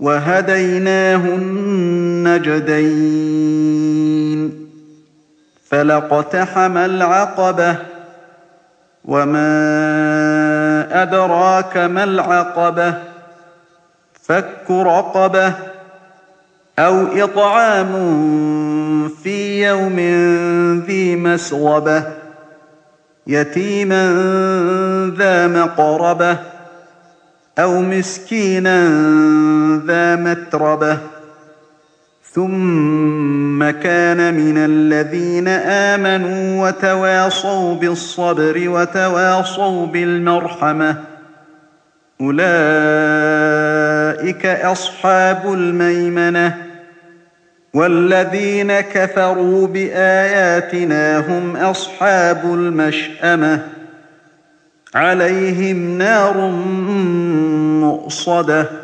وهديناه النجدين فلاقتحم العقبة وما أدراك ما العقبة. فك رقبة أو إطعام في يوم ذي مسغبة. يتيما ذا مقربة. أو مسكينا ذا متربة ثم كان من الذين آمنوا وتواصوا بالصبر وتواصوا بالمرحمة أولئك أصحاب الميمنة والذين كفروا بآياتنا هم أصحاب المشأمة عليهم نار مؤصدة.